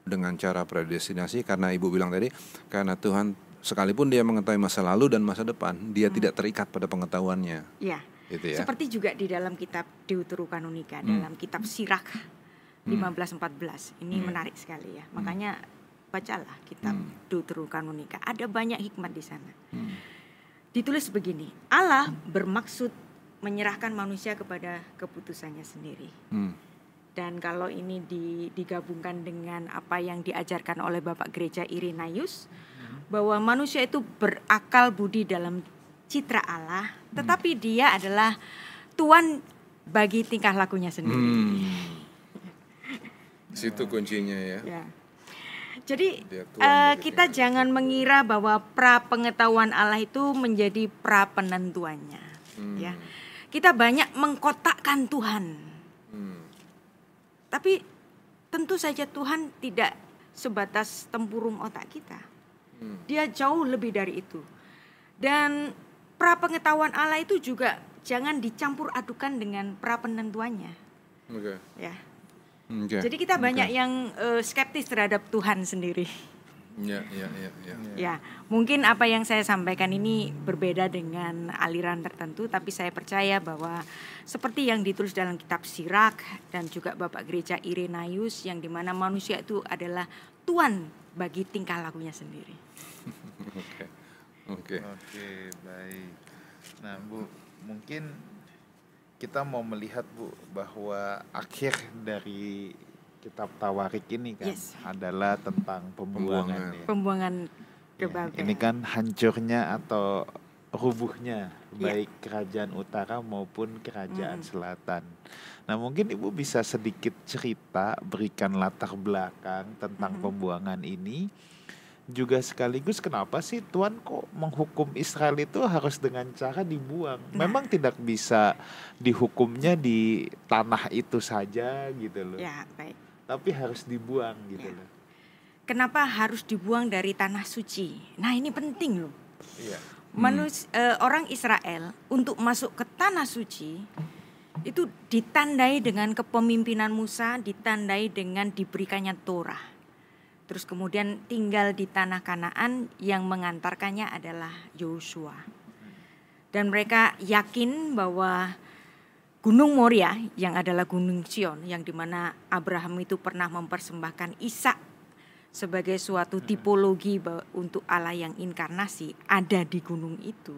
dengan cara predestinasi? Karena Ibu bilang tadi, karena Tuhan sekalipun dia mengetahui masa lalu dan masa depan, dia tidak terikat pada pengetahuannya, Ya. gitu ya. Seperti juga di dalam kitab Deuterokanonika, Hmm. dalam kitab Sirak 1514. Ini menarik sekali ya. Makanya bacalah kitab Hmm. Deuterokanonika. Ada banyak hikmat di sana. Hmm. Ditulis begini, Allah bermaksud menyerahkan manusia kepada keputusannya sendiri. Hmm. Dan kalau ini di- digabungkan dengan apa yang diajarkan oleh Bapak Gereja Irenaius, bahwa manusia itu berakal budi dalam citra Allah, tetapi dia adalah Tuhan bagi tingkah lakunya sendiri. Hmm. Situ kuncinya ya. Ya. Jadi bagi kita tingkah jangan mengira bahwa pra pengetahuan Allah itu menjadi pra penentuannya. Hmm. Ya, kita banyak mengkotakkan Tuhan. Hmm. Tapi tentu saja Tuhan tidak sebatas tempurung otak kita. Hmm. Dia jauh lebih dari itu. Dan pra pengetahuan Allah itu juga jangan dicampur adukan dengan pra penentuannya, Oke. ya. Oke. Jadi kita banyak yang eh, skeptis terhadap Tuhan sendiri. Ya, ya, ya, ya. Ya, mungkin apa yang saya sampaikan ini berbeda dengan aliran tertentu, tapi saya percaya bahwa seperti yang ditulis dalam kitab Sirak dan juga Bapak Gereja Irenaius yang di mana manusia itu adalah Tuhan bagi tingkah lakunya sendiri. Oke. Oke. Oke, baik. Nah, Bu, mungkin kita mau melihat Bu bahwa akhir dari kitab Tawarik ini kan Yes. adalah tentang pembuangan. Pembuangan. ya. Pembuangan ke Ya, Babel. ini kan hancurnya atau rubuhnya Ya. baik kerajaan utara maupun kerajaan Mm. selatan. Nah mungkin ibu bisa sedikit cerita berikan latar belakang tentang Mhm. pembuangan ini. Juga sekaligus kenapa sih Tuhan kok menghukum Israel itu harus dengan cara dibuang? Nah. Memang tidak bisa dihukumnya di tanah itu saja gitu loh. Ya, baik. Tapi harus dibuang gitu Ya. loh. Kenapa harus dibuang dari tanah suci? Nah, ini penting loh. Iya. Manus, eh, orang Israel untuk masuk ke tanah suci itu ditandai dengan kepemimpinan Musa, ditandai dengan diberikannya Torah. Terus kemudian tinggal di tanah Kanaan yang mengantarkannya adalah Yosua. Dan mereka yakin bahwa Gunung Moria yang adalah Gunung Sion yang di mana Abraham itu pernah mempersembahkan Ishak sebagai suatu tipologi ba- untuk Allah yang inkarnasi ada di gunung itu.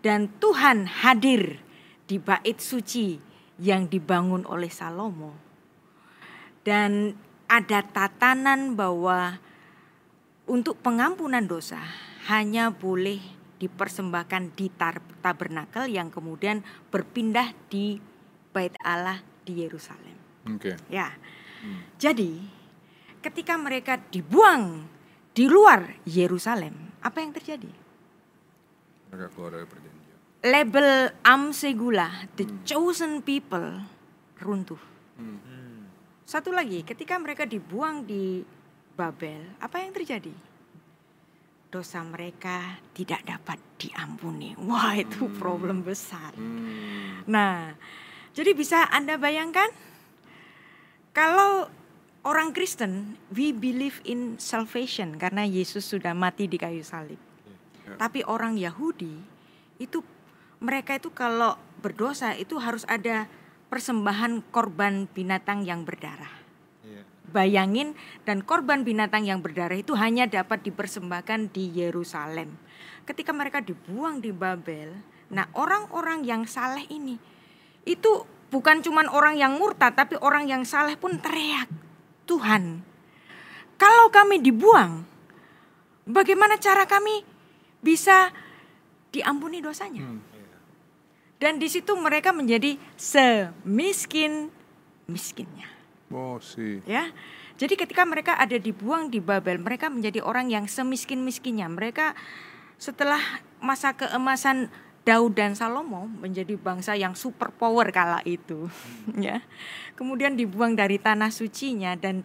Dan Tuhan hadir di bait suci yang dibangun oleh Salomo. Dan ada tatanan bahwa untuk pengampunan dosa hanya boleh dipersembahkan di tar- tabernakel yang kemudian berpindah di bait Allah di Yerusalem. Oke. Ya. Jadi ketika mereka dibuang di luar Yerusalem, apa yang terjadi? Mereka keluar dari perjanjian. Label Am Segula, the chosen people, runtuh. Satu lagi, ketika mereka dibuang di Babel, apa yang terjadi? Dosa mereka tidak dapat diampuni. Wah, itu problem besar. Hmm. Nah, jadi bisa Anda bayangkan kalau orang Kristen we believe in salvation karena Yesus sudah mati di kayu salib. Tapi orang Yahudi itu mereka itu kalau berdosa itu harus ada persembahan korban binatang yang berdarah. Iya. Bayangin dan korban binatang yang berdarah itu hanya dapat dipersembahkan di Yerusalem. Ketika mereka dibuang di Babel, nah orang-orang yang saleh ini itu bukan cuman orang yang murtad tapi orang yang saleh pun teriak, "Tuhan, kalau kami dibuang, bagaimana cara kami bisa diampuni dosanya?" Dan di situ mereka menjadi semiskin miskinnya Oh sih. ya. Jadi ketika mereka ada dibuang di Babel, mereka menjadi orang yang semiskin-miskinnya. Mereka setelah masa keemasan Daud dan Salomo menjadi bangsa yang super power kala itu, ya. Kemudian dibuang dari tanah sucinya dan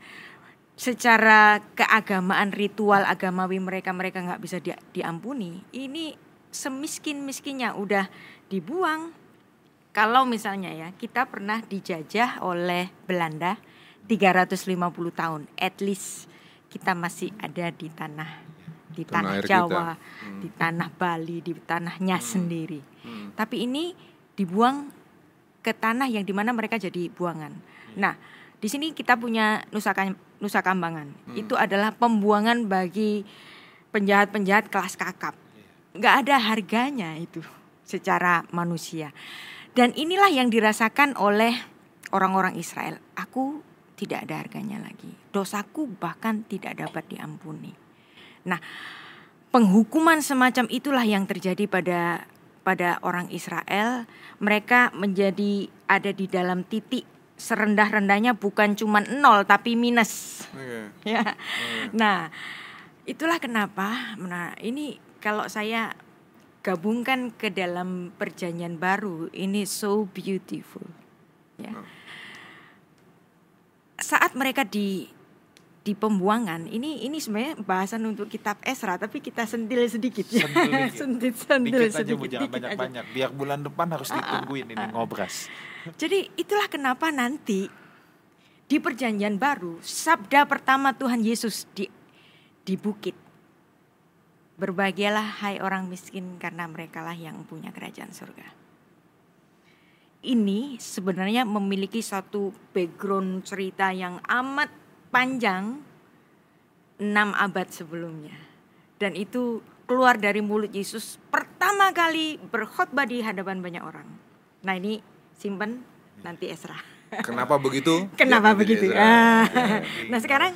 secara keagamaan ritual agamawi mereka mereka nggak bisa di- diampuni. Ini semiskin-miskinnya udah dibuang. Kalau misalnya ya, kita pernah dijajah oleh Belanda 350 tahun. At least kita masih ada di tanah di Tanah tanah Jawa. Hmm. di tanah Bali, di tanahnya sendiri. Tapi ini dibuang ke tanah yang di mana mereka jadi buangan. Nah, di sini kita punya Nusa, Nusa Kambangan. Itu adalah pembuangan bagi penjahat-penjahat kelas kakap. Nggak ada harganya itu secara manusia. Dan inilah yang dirasakan oleh orang-orang Israel. Aku tidak ada harganya lagi. Dosaku bahkan tidak dapat diampuni. Nah, penghukuman semacam itulah yang terjadi pada pada orang Israel. Mereka menjadi ada di dalam titik serendah-rendahnya bukan cuma nol tapi minus. Oke. Ya. Nah, itulah kenapa. Nah, ini kalau saya gabungkan ke dalam perjanjian baru, ini so beautiful. Ya. Saat mereka di di pembuangan, ini ini sebenarnya bahasan untuk kitab Esra, tapi kita sentil sedikit ya. Sentil sentil aja sedikit. aja. banyak-banyak. Biar bulan depan harus Ah, ditungguin ini ngobras. Jadi itulah kenapa nanti di perjanjian baru sabda pertama Tuhan Yesus di di bukit. Berbahagialah hai orang miskin karena merekalah yang punya kerajaan surga. Ini sebenarnya memiliki satu background cerita yang amat panjang enam abad sebelumnya. Dan itu keluar dari mulut Yesus pertama kali berkhotbah di hadapan banyak orang. Nah ini simpen nanti Esra. Kenapa begitu? Kenapa Ya, begitu? Ah. Nah sekarang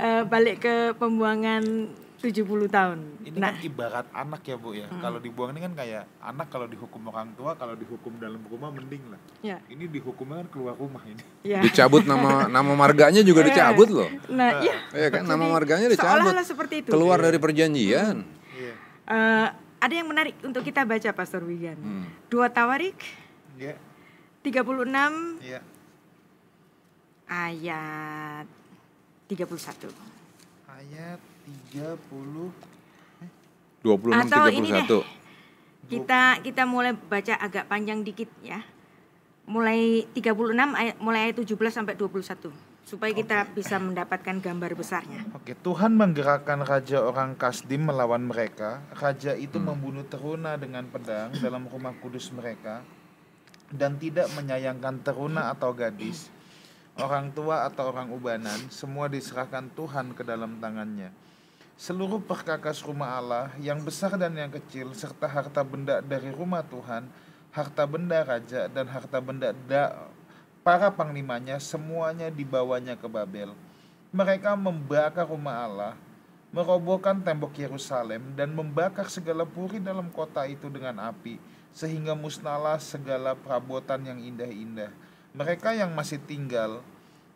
eh, balik ke pembuangan 70 tahun. Ini nah, kan ibarat anak ya bu ya. Kalau dibuang ini kan kayak anak kalau dihukum orang tua, kalau dihukum dalam rumah mending lah. ya, Ini dihukumnya kan keluar rumah ini. ya. Dicabut nama nama marganya juga dicabut loh. Nah, iya. Iya kan nama Jadi, marganya dicabut. Seolah-olah seperti itu. Keluar dari perjanjian. Iya. Eh, ada yang menarik untuk kita baca Pastor Wigan. Hmm. Dua Tawarik Iya. 36 Iya. ayat 31. Ayat 30 26 Atau ini deh. 31. Kita kita mulai baca agak panjang dikit ya. Mulai 36 ayat mulai ayat 17 sampai 21 supaya kita bisa mendapatkan gambar besarnya. Oke, Tuhan menggerakkan raja orang Kasdim melawan mereka. Raja itu membunuh teruna dengan pedang dalam rumah kudus mereka dan tidak menyayangkan teruna atau gadis, orang tua atau orang ubanan, semua diserahkan Tuhan ke dalam tangannya. Seluruh perkakas rumah Allah yang besar dan yang kecil serta harta benda dari rumah Tuhan, harta benda raja dan harta benda da- para panglimanya semuanya dibawanya ke Babel. Mereka membakar rumah Allah, merobohkan tembok Yerusalem dan membakar segala puri dalam kota itu dengan api sehingga musnahlah segala perabotan yang indah-indah. Mereka yang masih tinggal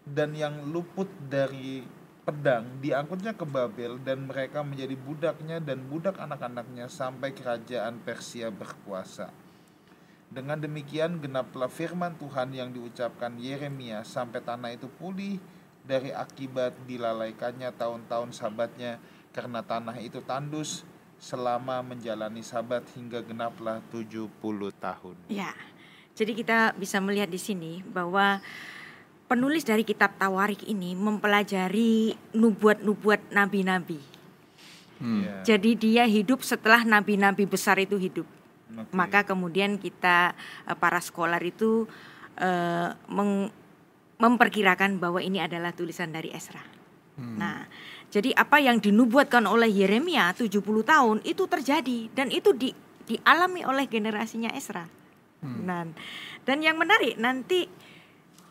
dan yang luput dari pedang diangkutnya ke Babel dan mereka menjadi budaknya dan budak anak-anaknya sampai kerajaan Persia berkuasa. Dengan demikian genaplah firman Tuhan yang diucapkan Yeremia sampai tanah itu pulih dari akibat dilalaikannya tahun-tahun sabatnya karena tanah itu tandus selama menjalani sabat hingga genaplah 70 tahun. Ya. Jadi kita bisa melihat di sini bahwa penulis dari kitab Tawarik ini mempelajari nubuat-nubuat nabi-nabi. Hmm. Ya. Jadi dia hidup setelah nabi-nabi besar itu hidup. Oke. Maka kemudian kita eh, para scholar itu eh, meng- memperkirakan bahwa ini adalah tulisan dari Esra. Nah, jadi apa yang dinubuatkan oleh Yeremia 70 tahun itu terjadi dan itu di, dialami oleh generasinya Esra. Nah, dan yang menarik nanti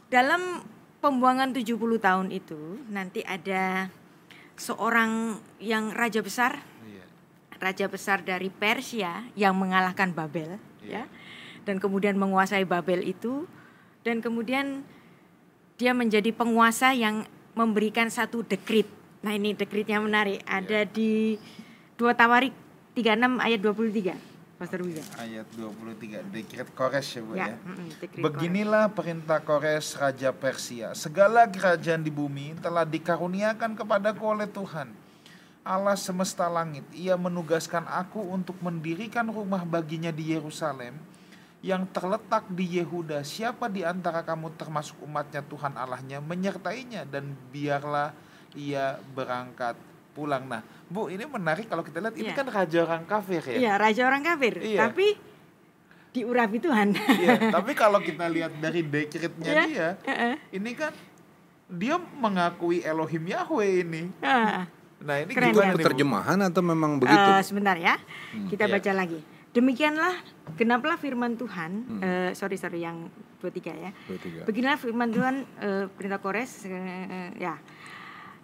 dalam pembuangan 70 tahun itu nanti ada seorang yang raja besar Iya. raja besar dari Persia yang mengalahkan Babel Iya. ya. Dan kemudian menguasai Babel itu dan kemudian dia menjadi penguasa yang memberikan satu dekrit. Nah ini dekritnya menarik. Ada di dua Tawarik 36 ayat 23 Pastor Wiga Ayat 23 Dekret Kores ya Bu ya, ya. Beginilah perintah Kores Raja Persia. Segala kerajaan di bumi telah dikaruniakan kepadaku oleh Tuhan. Allah semesta langit, ia menugaskan aku untuk mendirikan rumah baginya di Yerusalem yang terletak di Yehuda. Siapa di antara kamu termasuk umatnya Tuhan Allahnya menyertainya dan biarlah ia berangkat pulang. Nah, Bu, ini menarik kalau kita lihat ini Iya. kan raja orang kafir ya. Iya, raja orang kafir Iya. tapi diurapi Tuhan Iya, tapi kalau kita lihat dari dekretnya Iya, dia, Heeh. ini kan dia mengakui Elohim Yahweh ini. Ah. Nah, ini Keren gimana ya? Terjemahan atau memang begitu? Eh, sebentar ya, kita Iya. baca lagi. Demikianlah genaplah firman Tuhan. Hmm. eh, sorry sorry yang 23 ya. 23. Beginilah firman Tuhan eh, perintah Kores eh, ya.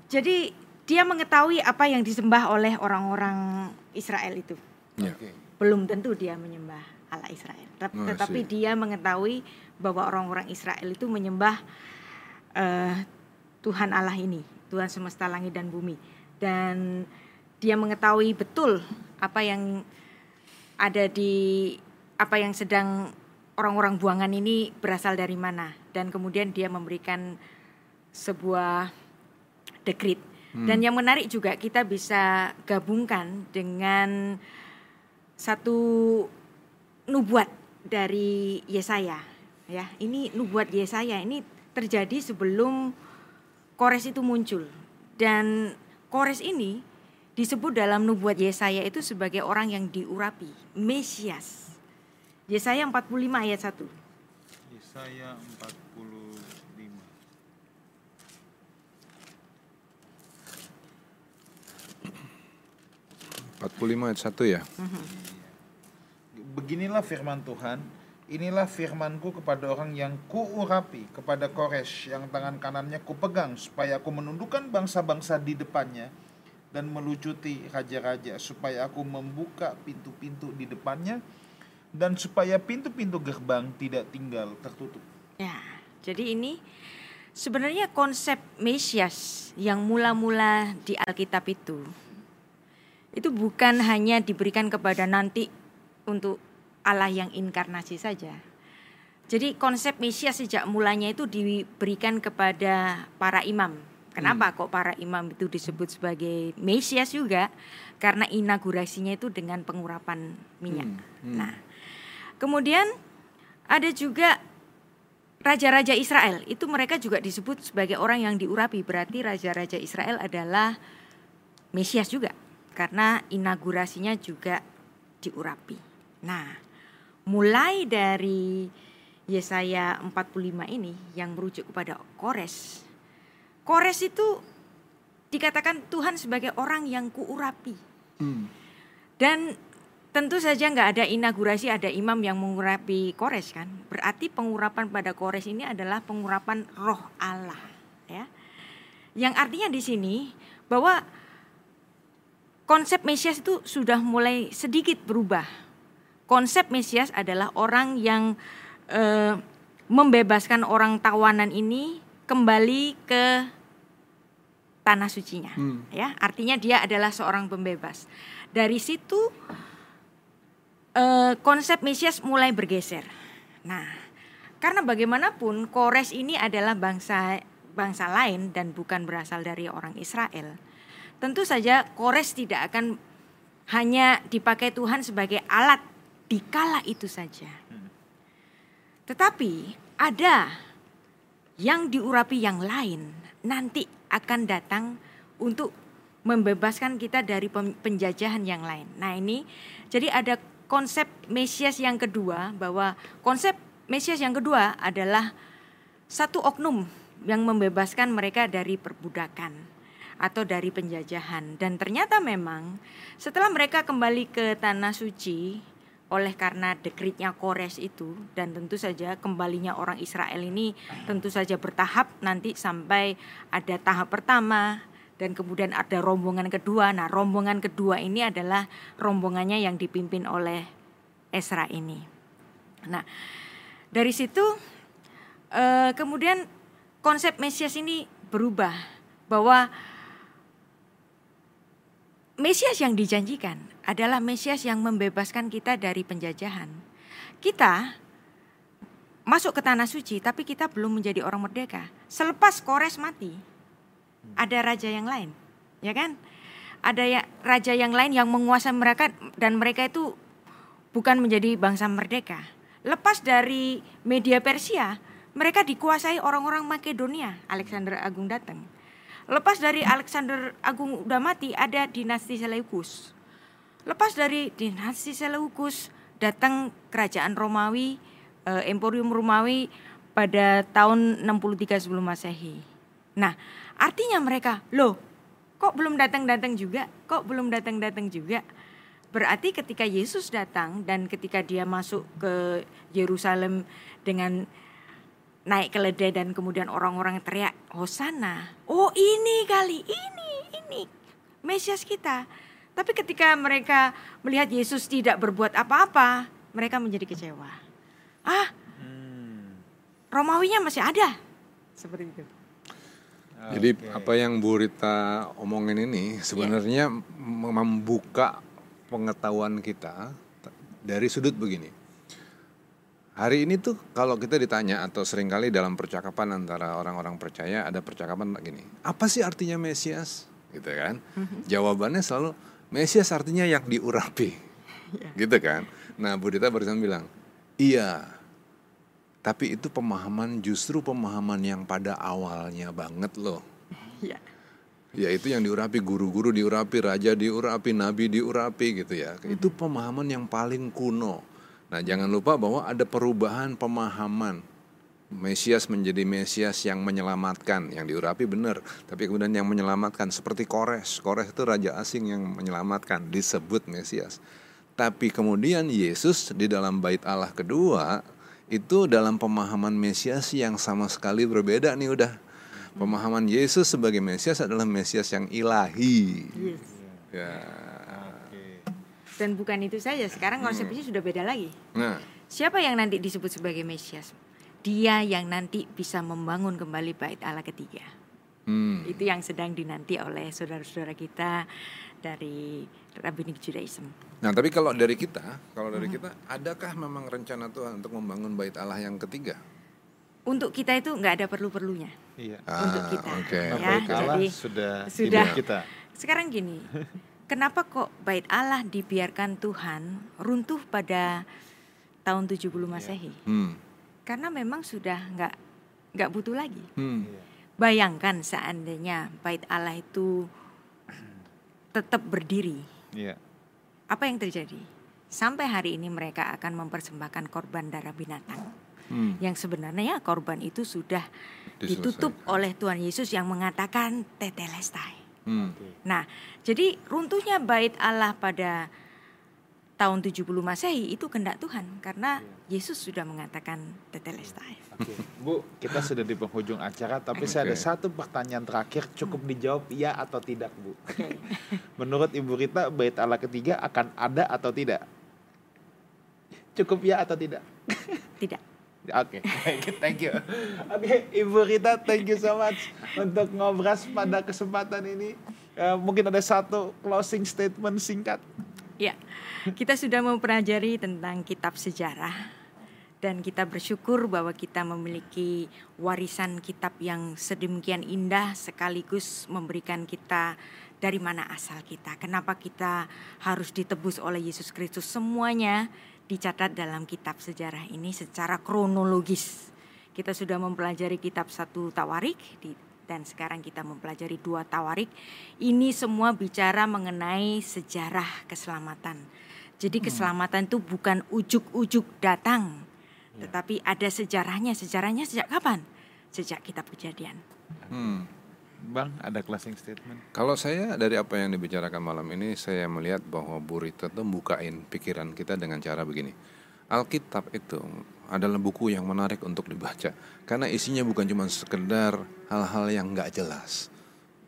Jadi dia mengetahui apa yang disembah oleh orang-orang Israel itu. Ya. Oke. Belum tentu dia menyembah Allah Israel. Tet- Oh, Tetapi see. dia mengetahui bahwa orang-orang Israel itu menyembah eh, Tuhan Allah ini, Tuhan semesta langit dan bumi. Dan dia mengetahui betul apa yang ada di apa yang sedang orang-orang buangan ini berasal dari mana dan kemudian dia memberikan sebuah dekrit. Dan yang menarik juga kita bisa gabungkan dengan satu nubuat dari Yesaya ya. Ini nubuat Yesaya ini terjadi sebelum Kores itu muncul. Dan Kores ini disebut dalam nubuat Yesaya itu sebagai orang yang diurapi, Mesias. Yesaya 45 ayat 1. Yesaya 45. 45 ayat 1 ya. Beginilah firman Tuhan, inilah firmanku kepada orang yang kuurapi, kepada Kores yang tangan kanannya kupegang supaya aku menundukkan bangsa-bangsa di depannya dan melucuti raja-raja supaya aku membuka pintu-pintu di depannya dan supaya pintu-pintu gerbang tidak tinggal tertutup. Ya, jadi ini sebenarnya konsep Mesias yang mula-mula di Alkitab itu itu bukan hanya diberikan kepada nanti untuk Allah yang inkarnasi saja. Jadi konsep Mesias sejak mulanya itu diberikan kepada para imam. Kenapa kok para imam itu disebut sebagai Mesias juga? Karena inaugurasinya itu dengan pengurapan minyak. Nah, kemudian ada juga raja-raja Israel itu mereka juga disebut sebagai orang yang diurapi berarti raja-raja Israel adalah Mesias juga karena inaugurasinya juga diurapi. Nah, mulai dari Yesaya 45 ini yang merujuk kepada Kores. Kores itu dikatakan Tuhan sebagai orang yang kuurapi. Dan tentu saja nggak ada inaugurasi ada imam yang mengurapi Kores kan. Berarti pengurapan pada Kores ini adalah pengurapan roh Allah ya. Yang artinya di sini bahwa konsep Mesias itu sudah mulai sedikit berubah. Konsep Mesias adalah orang yang eh, membebaskan orang tawanan ini kembali ke tanah sucinya. Hmm. Ya, artinya dia adalah seorang pembebas. Dari situ eh, konsep Mesias mulai bergeser. Nah, karena bagaimanapun Kores ini adalah bangsa bangsa lain dan bukan berasal dari orang Israel. Tentu saja Kores tidak akan hanya dipakai Tuhan sebagai alat di kala itu saja. Tetapi ada yang diurapi yang lain nanti akan datang untuk membebaskan kita dari penjajahan yang lain. Nah, ini jadi ada konsep Mesias yang kedua bahwa konsep Mesias yang kedua adalah satu oknum yang membebaskan mereka dari perbudakan atau dari penjajahan dan ternyata memang setelah mereka kembali ke tanah suci oleh karena dekritnya Kores itu dan tentu saja kembalinya orang Israel ini tentu saja bertahap nanti sampai ada tahap pertama dan kemudian ada rombongan kedua. Nah, rombongan kedua ini adalah rombongannya yang dipimpin oleh Esra ini. Nah, dari situ eh, kemudian konsep Mesias ini berubah bahwa Mesias yang dijanjikan adalah Mesias yang membebaskan kita dari penjajahan. Kita masuk ke tanah suci tapi kita belum menjadi orang merdeka. Selepas Kores mati, ada raja yang lain, ya kan? Ada ya, raja yang lain yang menguasai mereka dan mereka itu bukan menjadi bangsa merdeka. Lepas dari media Persia, mereka dikuasai orang-orang Makedonia. Alexander Agung datang. Lepas dari Alexander Agung udah mati, ada dinasti Seleukus. Lepas dari dinasti Seleukus, datang kerajaan Romawi, eh, Emporium Romawi pada tahun 63 sebelum Masehi. Nah, artinya mereka, loh, kok belum datang-datang juga? Kok belum datang-datang juga? Berarti ketika Yesus datang dan ketika dia masuk ke Yerusalem dengan naik keledai dan kemudian orang-orang teriak Hosana. Oh ini kali, ini, ini Mesias kita. Tapi ketika mereka melihat Yesus tidak berbuat apa-apa, mereka menjadi kecewa. Ah, Romawinya masih ada. Seperti itu. Jadi apa yang Bu Rita omongin ini sebenarnya mem- membuka pengetahuan kita dari sudut begini. Hari ini tuh kalau kita ditanya atau sering kali dalam percakapan antara orang-orang percaya ada percakapan gini, apa sih artinya Mesias? Gitu kan? Jawabannya selalu Mesias artinya yang diurapi. Gitu kan? Nah, Bu Rita barusan bilang, iya. Tapi itu pemahaman justru pemahaman yang pada awalnya banget loh. Ya. Yaitu yang diurapi guru-guru diurapi, raja diurapi, nabi diurapi gitu ya. Itu pemahaman yang paling kuno. Nah, jangan lupa bahwa ada perubahan pemahaman. Mesias menjadi Mesias yang menyelamatkan, yang diurapi benar, tapi kemudian yang menyelamatkan seperti Kores. Kores itu raja asing yang menyelamatkan, disebut Mesias. Tapi kemudian Yesus di dalam bait Allah kedua itu dalam pemahaman Mesias yang sama sekali berbeda nih udah. Pemahaman Yesus sebagai Mesias adalah Mesias yang ilahi. Yes. Ya. Dan bukan itu saja, sekarang konsepnya sudah beda lagi. Nah, Siapa yang nanti disebut sebagai Mesias? Dia yang nanti bisa membangun kembali bait Allah ketiga. hmm. Itu yang sedang dinanti oleh saudara-saudara kita dari Rabbinic Judaism. Nah, tapi kalau dari kita, kalau dari kita, adakah memang rencana Tuhan untuk membangun bait Allah yang ketiga? Untuk kita itu nggak ada perlu-perlunya. Iya. Untuk kita. oke. Nah, Ya, baik jadi sudah sudah. kita. Sekarang gini, kenapa kok bait Allah dibiarkan Tuhan runtuh pada tahun 70 Masehi? Hmm. Karena memang sudah nggak nggak butuh lagi. Hmm. Bayangkan seandainya bait Allah itu tetap berdiri, Iya. apa yang terjadi? Sampai hari ini mereka akan mempersembahkan korban darah binatang. Hmm. Yang sebenarnya korban itu sudah ditutup oleh Tuhan Yesus yang mengatakan tetelestai. Hmm. Nah, jadi runtuhnya bait Allah pada tahun 70 Masehi itu kehendak Tuhan karena Yesus sudah mengatakan tetelestai. Oke, Bu, kita sudah di penghujung acara, tapi saya ada satu pertanyaan terakhir, cukup dijawab iya atau tidak, Bu. Menurut Ibu Rita, bait Allah ketiga akan ada atau tidak? Cukup ya atau tidak? Tidak. Oke, baik, thank you. Oke, Ibu Rita, thank you so much untuk ngobras pada kesempatan ini. Eh, mungkin ada satu closing statement singkat. Ya, kita sudah mempelajari tentang kitab sejarah dan kita bersyukur bahwa kita memiliki warisan kitab yang sedemikian indah sekaligus memberikan kita dari mana asal kita. Kenapa kita harus ditebus oleh Yesus Kristus semuanya dicatat dalam kitab sejarah ini secara kronologis. Kita sudah mempelajari kitab satu Tawarik di- dan sekarang kita mempelajari dua Tawarik. Ini semua bicara mengenai sejarah keselamatan. Jadi keselamatan itu bukan ujuk-ujuk datang, tetapi ada sejarahnya. Sejarahnya sejak kapan? Sejak kitab Kejadian. Hmm. Bang, ada closing statement. Kalau saya dari apa yang dibicarakan malam ini, saya melihat bahwa Bu Rita tuh bukain pikiran kita dengan cara begini. Alkitab itu adalah buku yang menarik untuk dibaca karena isinya bukan cuma sekedar hal-hal yang nggak jelas.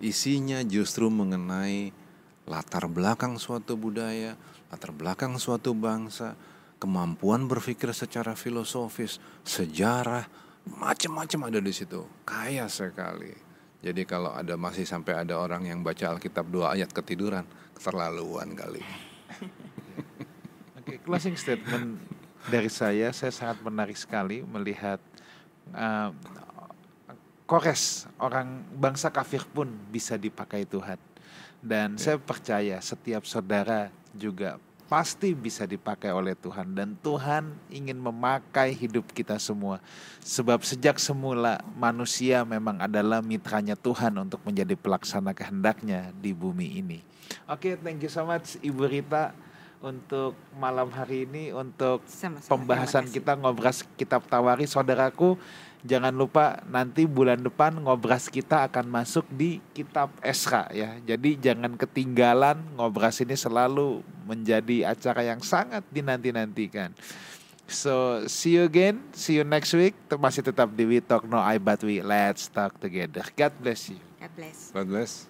Isinya justru mengenai latar belakang suatu budaya, latar belakang suatu bangsa, kemampuan berpikir secara filosofis, sejarah, macam-macam ada di situ. Kaya sekali. Jadi kalau ada masih sampai ada orang yang baca Alkitab dua ayat ketiduran, keterlaluan kali. Oke, closing statement dari saya, saya sangat menarik sekali melihat uh, Kores, orang bangsa kafir pun bisa dipakai Tuhan. Dan saya percaya setiap saudara juga pasti bisa dipakai oleh Tuhan dan Tuhan ingin memakai hidup kita semua. Sebab sejak semula manusia memang adalah mitranya Tuhan untuk menjadi pelaksana kehendaknya di bumi ini. Oke, thank you so much Ibu Rita untuk malam hari ini untuk Sama-sama, pembahasan kita ngobras kitab Tawari saudaraku jangan lupa nanti bulan depan ngobras kita akan masuk di kitab Esra ya. Jadi jangan ketinggalan ngobras ini selalu menjadi acara yang sangat dinanti-nantikan. So see you again see you next week. Masih tetap di We Talk No I But We Let's Talk Together. God bless you. God bless. God bless.